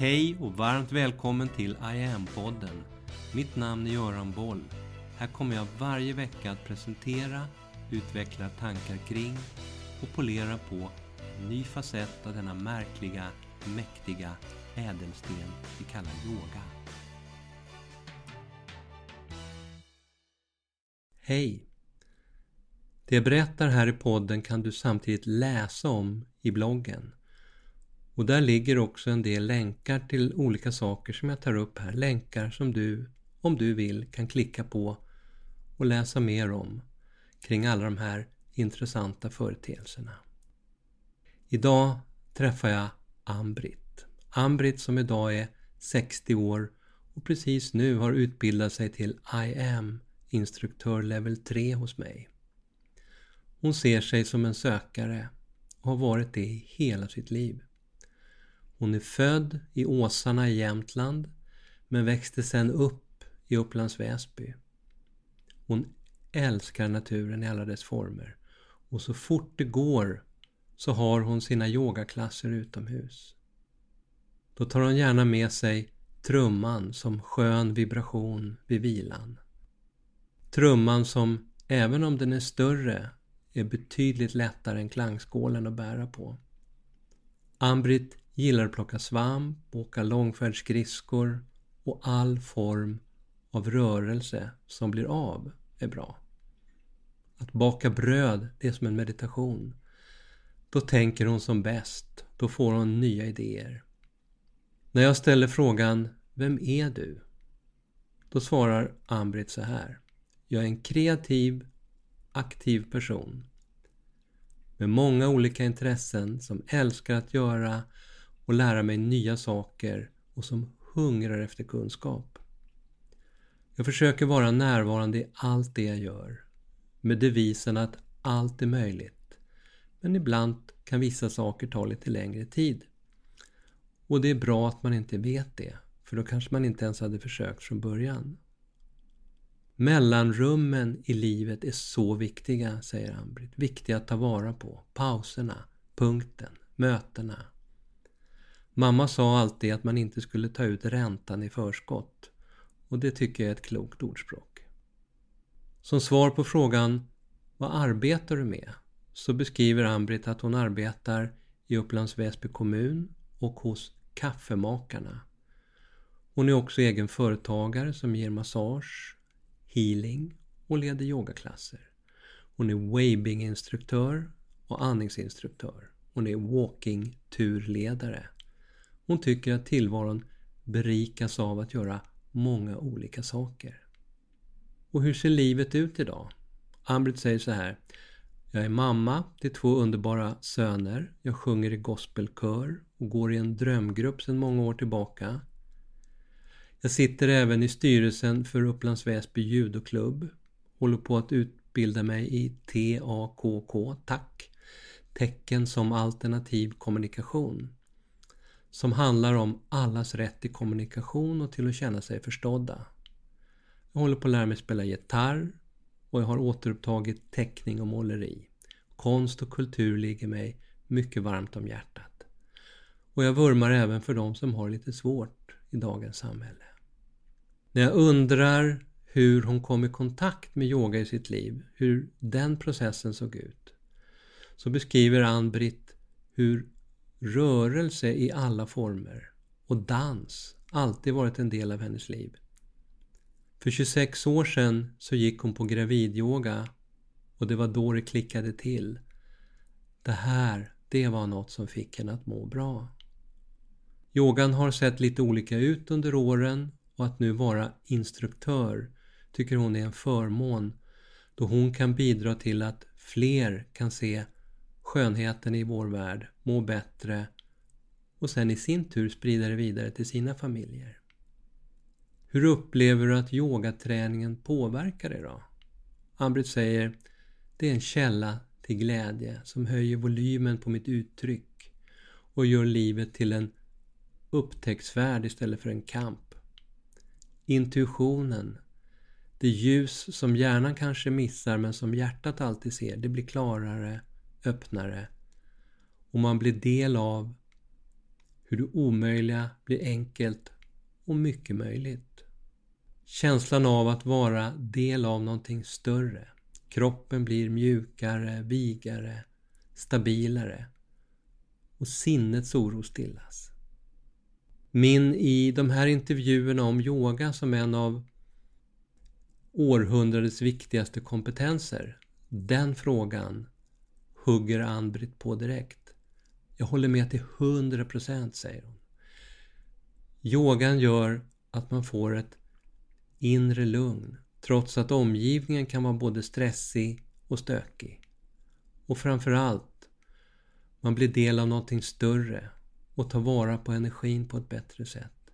Hej och varmt välkommen till I am-podden. Mitt namn är Göran Boll. Här kommer jag varje vecka att presentera, utveckla tankar kring och polera på en ny facett av denna märkliga, mäktiga ädelsten vi kallar yoga. Hej! Det jag berättar här i podden kan du samtidigt läsa om i bloggen. Och där ligger också en del länkar till olika saker som jag tar upp här. Länkar som du, om du vill, kan klicka på och läsa mer om kring alla de här intressanta företeelserna. Idag träffar jag Ambrit. Ambrit som idag är 60 år och precis nu har utbildat sig till I am instruktör level 3 hos mig. Hon ser sig som en sökare och har varit det i hela sitt liv. Hon är född i Åsarna i Jämtland men växte sedan upp i Upplands Väsby. Hon älskar naturen i alla dess former och så fort det går så har hon sina yogaklasser utomhus. Då tar hon gärna med sig trumman som skön vibration vid vilan. Trumman som, även om den är större, är betydligt lättare än klangskålen att bära på. Ambrit gillar att plocka svamp, åka långfärdsskridskor och all form av rörelse som blir av är bra. Att baka bröd, det är som en meditation. Då tänker hon som bäst. Då får hon nya idéer. När jag ställer frågan Vem är du? Då svarar Ambrit så här. Jag är en kreativ, aktiv person med många olika intressen som älskar att göra och lära mig nya saker och som hungrar efter kunskap. Jag försöker vara närvarande i allt det jag gör med devisen att allt är möjligt. Men ibland kan vissa saker ta lite längre tid. Och det är bra att man inte vet det, för då kanske man inte ens hade försökt från början. Mellanrummen i livet är så viktiga, säger Ambrit. Viktiga att ta vara på. Pauserna, punkten, mötena. Mamma sa alltid att man inte skulle ta ut räntan i förskott. Och det tycker jag är ett klokt ordspråk. Som svar på frågan Vad arbetar du med? så beskriver Ambrit att hon arbetar i Upplands Väsby kommun och hos Kaffemakarna. Hon är också egen företagare som ger massage, healing och leder yogaklasser. Hon är waving-instruktör och andningsinstruktör. Hon är walking-turledare. Hon tycker att tillvaron berikas av att göra många olika saker. Och hur ser livet ut idag? Ambrit säger så här. Jag är mamma till två underbara söner. Jag sjunger i gospelkör och går i en drömgrupp sedan många år tillbaka. Jag sitter även i styrelsen för Upplands Väsby judoklubb. Håller på att utbilda mig i TAKK, tack, tecken som alternativ kommunikation. Som handlar om allas rätt till kommunikation och till att känna sig förstådda. Jag håller på att lära mig spela gitarr och jag har återupptagit teckning och måleri. Konst och kultur ligger mig mycket varmt om hjärtat. Och jag vurmar även för de som har lite svårt i dagens samhälle. När jag undrar hur hon kom i kontakt med yoga i sitt liv, hur den processen såg ut, så beskriver Ann-Britt hur rörelse i alla former och dans alltid varit en del av hennes liv. För 26 år sedan så gick hon på gravidyoga och det var då det klickade till. Det här, det var något som fick henne att må bra. Yogan har sett lite olika ut under åren och att nu vara instruktör tycker hon är en förmån då hon kan bidra till att fler kan se skönheten i vår värld, må bättre och sen i sin tur sprida det vidare till sina familjer. Hur upplever du att yogaträningen påverkar dig då? Ambrit säger Det är en källa till glädje som höjer volymen på mitt uttryck och gör livet till en upptäcktsfärd istället för en kamp. Intuitionen, det ljus som hjärnan kanske missar men som hjärtat alltid ser, det blir klarare, öppnare och man blir del av hur det omöjliga blir enkelt och mycket möjligt. Känslan av att vara del av någonting större. Kroppen blir mjukare, vigare, stabilare och sinnets oro stillas. Min i de här intervjuerna om yoga som en av århundradets viktigaste kompetenser. Den frågan hugger Ann-Britt på direkt. Jag håller med till 100% säger hon. Yogan gör att man får ett inre lugn trots att omgivningen kan vara både stressig och stökig. Och framförallt, man blir del av någonting större och tar vara på energin på ett bättre sätt.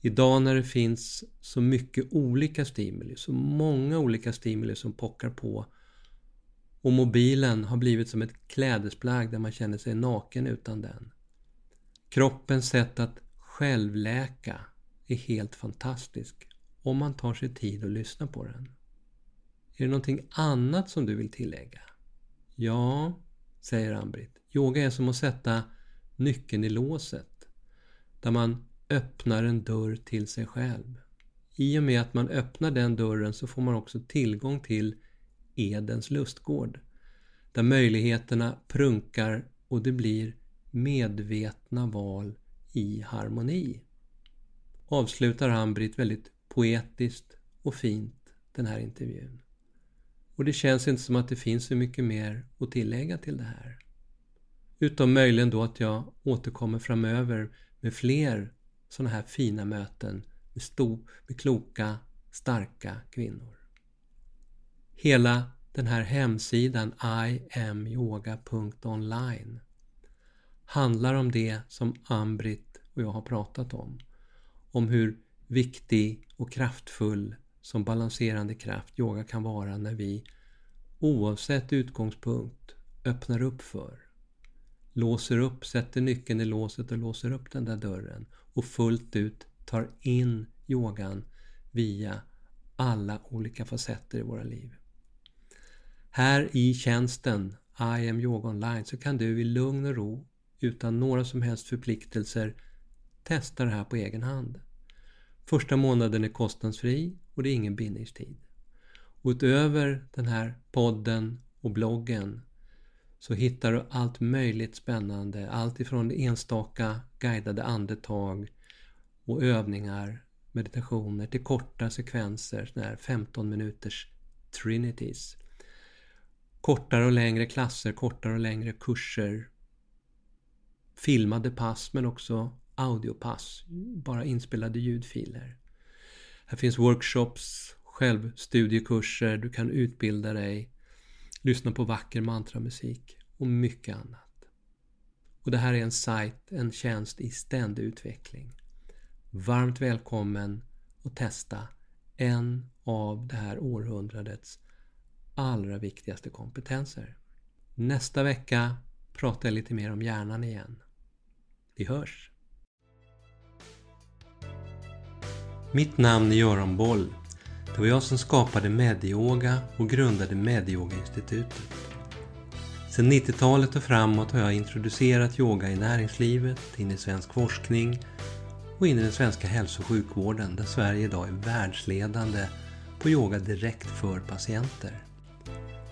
Idag när det finns så mycket olika stimuli, så många olika stimuli som pockar på och mobilen har blivit som ett klädesplagg där man känner sig naken utan den. Kroppens sätt att självläka är helt fantastisk om man tar sig tid att lyssna på den. Är det någonting annat som du vill tillägga? Ja, säger Ann-Britt. Yoga är som att sätta nyckeln i låset. Där man öppnar en dörr till sig själv. I och med att man öppnar den dörren så får man också tillgång till Edens lustgård. Där möjligheterna prunkar och det blir medvetna val i harmoni. Avslutar Ann-Britt väldigt poetiskt och fint den här intervjun. Och det känns inte som att det finns så mycket mer att tillägga till det här. Utom möjligen då att jag återkommer framöver med fler sådana här fina möten med, stor, med kloka, starka kvinnor. Hela den här hemsidan iamyoga.online handlar om det som Ambrit och jag har pratat om. Om hur viktig och kraftfull som balanserande kraft yoga kan vara när vi oavsett utgångspunkt öppnar upp för, låser upp, sätter nyckeln i låset och låser upp den där dörren och fullt ut tar in yogan via alla olika facetter i våra liv. Här i tjänsten I am yoga online så kan du i lugn och ro utan några som helst förpliktelser testa det här på egen hand. Första månaden är kostnadsfri och det är ingen bindningstid. Och utöver den här podden och bloggen så hittar du allt möjligt spännande. Allt ifrån enstaka guidade andetag och övningar, meditationer till korta sekvenser, sådana här 15 minuters trinities. Kortare och längre klasser, kortare och längre kurser. Filmade pass men också audiopass, bara inspelade ljudfiler. Här finns workshops, självstudiekurser, du kan utbilda dig lyssna på vacker mantramusik och mycket annat. Och det här är en sajt, en tjänst i ständig utveckling. Varmt välkommen att testa en av det här århundradets allra viktigaste kompetenser. Nästa vecka pratar jag lite mer om hjärnan igen. Vi hörs! Mitt namn är Göran Boll det var jag som skapade Medyoga och grundade Medyoga-institutet. Sedan 90-talet och framåt har jag introducerat yoga i näringslivet, in i svensk forskning och in i den svenska hälso och sjukvården där Sverige idag är världsledande på yoga direkt för patienter.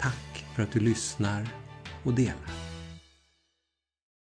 Tack för att du lyssnar och delar.